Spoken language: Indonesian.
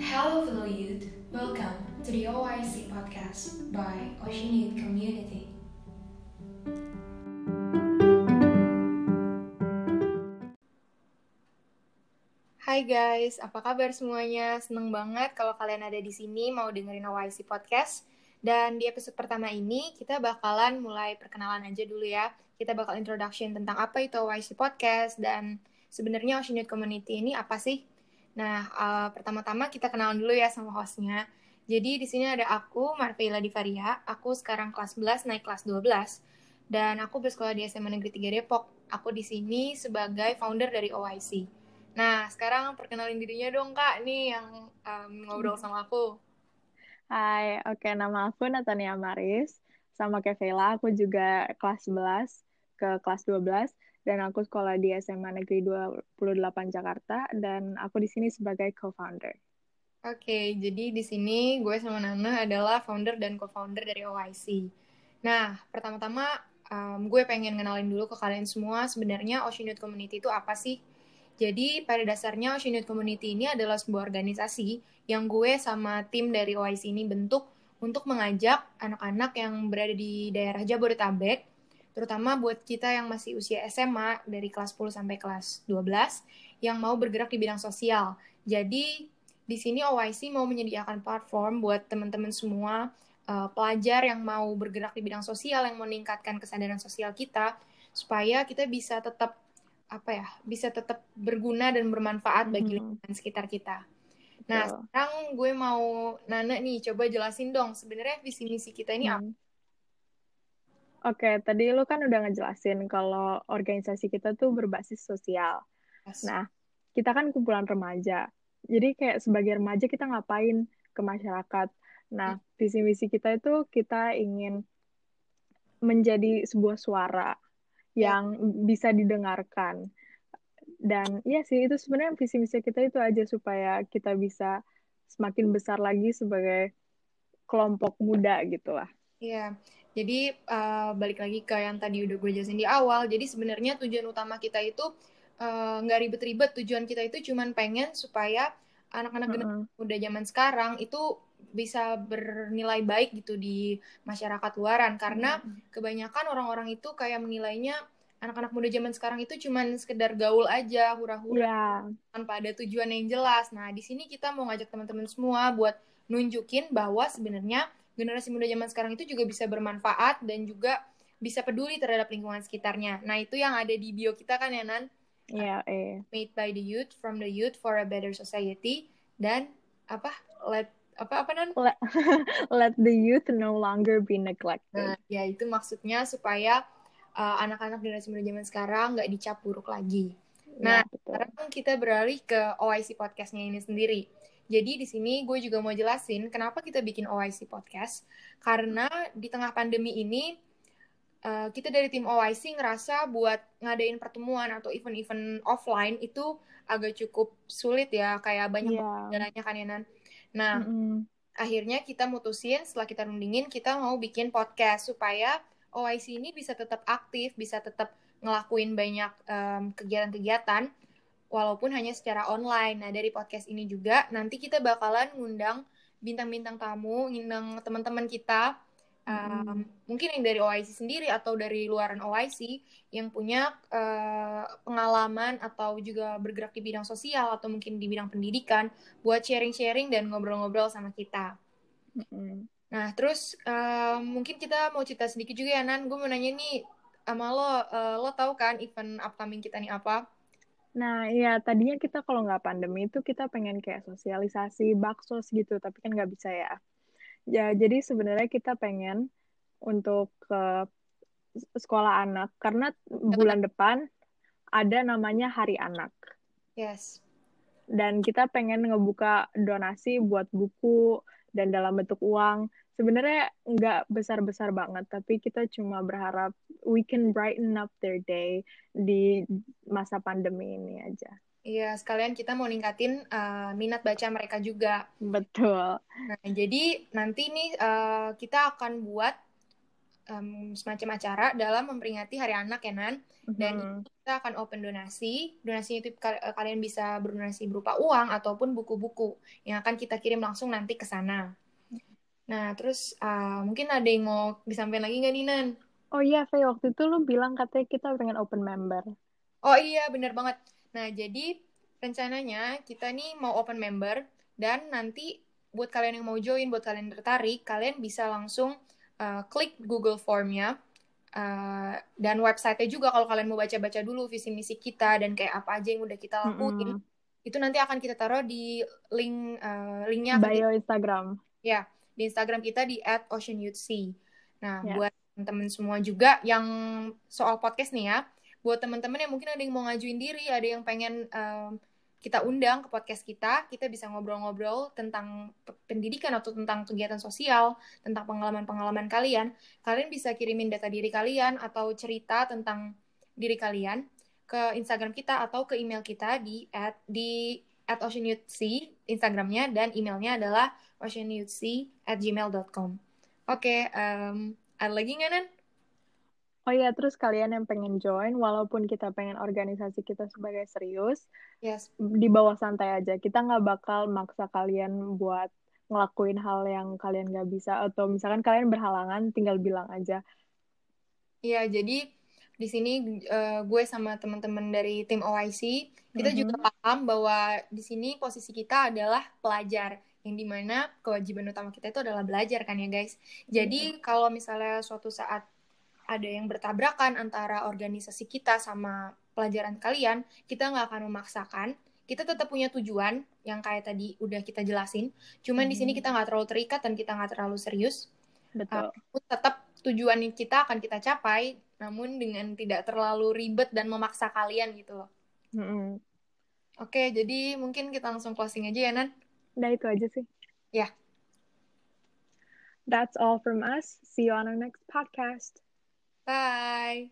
Hello fellow youth, welcome to the OIC podcast by Ocean Youth Community. Hai guys, apa kabar semuanya? Seneng banget kalau kalian ada di sini mau dengerin OIC Podcast. Dan di episode pertama ini kita bakalan mulai perkenalan aja dulu ya. Kita bakal introduction tentang apa itu OIC Podcast dan sebenarnya Ocean Youth Community ini apa sih? Nah, uh, pertama-tama kita kenalan dulu ya sama hostnya. Jadi di sini ada aku, Marveila Divaria. Aku sekarang kelas 11 naik kelas 12 dan aku bersekolah di SMA Negeri 3 Depok. Aku di sini sebagai founder dari OIC. Nah, sekarang perkenalin dirinya dong Kak, nih yang um, ngobrol sama aku. Hai, oke nama aku Natania Maris. Sama kayak aku juga kelas 11 ke kelas 12 dan aku sekolah di SMA Negeri 28 Jakarta dan aku di sini sebagai co-founder. Oke, jadi di sini gue sama Nana adalah founder dan co-founder dari OIC. Nah, pertama-tama um, gue pengen kenalin dulu ke kalian semua sebenarnya Ocean Youth Community itu apa sih? Jadi pada dasarnya Ocean Youth Community ini adalah sebuah organisasi yang gue sama tim dari OIC ini bentuk untuk mengajak anak-anak yang berada di daerah Jabodetabek, terutama buat kita yang masih usia SMA dari kelas 10 sampai kelas 12 yang mau bergerak di bidang sosial. Jadi di sini OIC mau menyediakan platform buat teman-teman semua uh, pelajar yang mau bergerak di bidang sosial yang meningkatkan kesadaran sosial kita supaya kita bisa tetap apa ya bisa tetap berguna dan bermanfaat bagi mm-hmm. lingkungan sekitar kita. Nah so. sekarang gue mau Nana nih coba jelasin dong sebenarnya visi misi kita ini hmm. apa? Oke, okay, tadi lu kan udah ngejelasin kalau organisasi kita tuh berbasis sosial. Yes. Nah, kita kan kumpulan remaja. Jadi kayak sebagai remaja kita ngapain ke masyarakat. Nah, hmm. visi misi kita itu kita ingin menjadi sebuah suara yang bisa didengarkan. Dan iya sih itu sebenarnya visi misi kita itu aja supaya kita bisa semakin besar lagi sebagai kelompok muda gitu lah. Iya. Jadi uh, balik lagi ke yang tadi udah gue jelasin di awal. Jadi sebenarnya tujuan utama kita itu eh, nggak uh, ribet-ribet. Tujuan kita itu cuman pengen supaya anak-anak uh -uh. muda zaman sekarang itu bisa bernilai baik gitu di masyarakat luaran karena hmm. kebanyakan orang-orang itu kayak menilainya anak-anak muda zaman sekarang itu cuman sekedar gaul aja hura-hura yeah. tanpa ada tujuan yang jelas. Nah, di sini kita mau ngajak teman-teman semua buat nunjukin bahwa sebenarnya generasi muda zaman sekarang itu juga bisa bermanfaat dan juga bisa peduli terhadap lingkungan sekitarnya. Nah, itu yang ada di bio kita kan ya, Nan? Iya, yeah, eh. Made by the youth, from the youth for a better society. Dan, apa? Let apa apa nan let, let the youth no longer be neglected nah ya itu maksudnya supaya uh, anak-anak generasi muda zaman sekarang nggak dicap buruk lagi nah ya, sekarang kita beralih ke OIC podcastnya ini sendiri jadi di sini gue juga mau jelasin kenapa kita bikin OIC podcast karena di tengah pandemi ini uh, kita dari tim OIC ngerasa buat ngadain pertemuan atau event-event offline itu agak cukup sulit ya kayak banyak yeah. jalannya kan ya Nan Nah, mm-hmm. akhirnya kita mutusin setelah kita rundingin kita mau bikin podcast supaya OIC ini bisa tetap aktif, bisa tetap ngelakuin banyak um, kegiatan-kegiatan walaupun hanya secara online. Nah, dari podcast ini juga nanti kita bakalan ngundang bintang-bintang tamu, ngundang teman-teman kita um, mungkin yang dari OIC sendiri atau dari luaran OIC yang punya uh, pengalaman atau juga bergerak di bidang sosial atau mungkin di bidang pendidikan buat sharing-sharing dan ngobrol-ngobrol sama kita. Mm-hmm. Nah, terus uh, mungkin kita mau cerita sedikit juga ya Nan. Gue mau nanya nih sama lo, uh, lo tahu kan event upcoming kita nih apa? Nah, iya tadinya kita kalau nggak pandemi itu kita pengen kayak sosialisasi bakso gitu, tapi kan nggak bisa ya. Ya, jadi sebenarnya kita pengen untuk ke sekolah anak karena bulan depan ada namanya Hari Anak. Yes. Dan kita pengen ngebuka donasi buat buku dan dalam bentuk uang. Sebenarnya nggak besar-besar banget, tapi kita cuma berharap we can brighten up their day di masa pandemi ini aja. Iya, sekalian kita mau ningkatin uh, minat baca mereka juga. Betul. Nah, jadi nanti nih uh, kita akan buat um, semacam acara dalam memperingati Hari Anak ya Nan. Dan Mhm. kita akan open donasi. Donasinya itu ka- eh, kalian bisa berdonasi berupa uang ataupun buku-buku yang akan kita kirim langsung nanti ke sana. Nah, terus uh, mungkin ada yang mau disampaikan lagi nggak nih Nan? Oh iya, Faye, waktu itu lu bilang katanya kita pengen open member. Oh iya, bener banget. Nah, jadi rencananya kita nih mau open member dan nanti buat kalian yang mau join, buat kalian yang tertarik, kalian bisa langsung uh, klik Google Form-nya uh, dan website-nya juga kalau kalian mau baca-baca dulu visi misi kita dan kayak apa aja yang udah kita lakuin. Mm-mm. Itu nanti akan kita taruh di link uh, linknya Bio Instagram. Ya, di Instagram kita di @oceanyouthsea. Nah, Ya. buat teman-teman semua juga yang soal podcast nih ya, buat teman-teman yang mungkin ada yang mau ngajuin diri, ada yang pengen em, kita undang ke podcast kita, kita bisa ngobrol-ngobrol tentang pe- pendidikan atau tentang kegiatan sosial, tentang pengalaman-pengalaman kalian. Kalian bisa kirimin data diri kalian atau cerita tentang diri kalian ke Instagram kita atau ke email kita di at di at oceanyouthsea Instagramnya dan emailnya adalah oceanyouthsea at gmail.com. Oke, em, ada lagi nggak, Nan? Oh iya, terus kalian yang pengen join, walaupun kita pengen organisasi kita sebagai serius, Yes. di bawah santai aja. Kita nggak bakal maksa kalian buat ngelakuin hal yang kalian nggak bisa, atau misalkan kalian berhalangan, tinggal bilang aja. Iya, jadi di sini eh, gue sama teman-teman dari tim OIC, kita Mhm. juga paham bahwa di sini posisi kita adalah pelajar, yang di mana kewajiban utama kita itu adalah belajar kan ya guys. Jadi kalau misalnya suatu saat ada yang bertabrakan antara organisasi kita sama pelajaran kalian, kita nggak akan memaksakan. Kita tetap punya tujuan yang kayak tadi udah kita jelasin. Cuman di sini Mhm. kita nggak terlalu terikat dan kita nggak terlalu serius. Betul. Namun tetap tujuan kita akan kita capai, namun dengan tidak terlalu ribet dan memaksa kalian gitu loh. Mm-mm. Oke, jadi mungkin kita langsung closing aja ya, Nan. Udah itu aja sih. Ya. That's all from us. See you on our next podcast. Bye!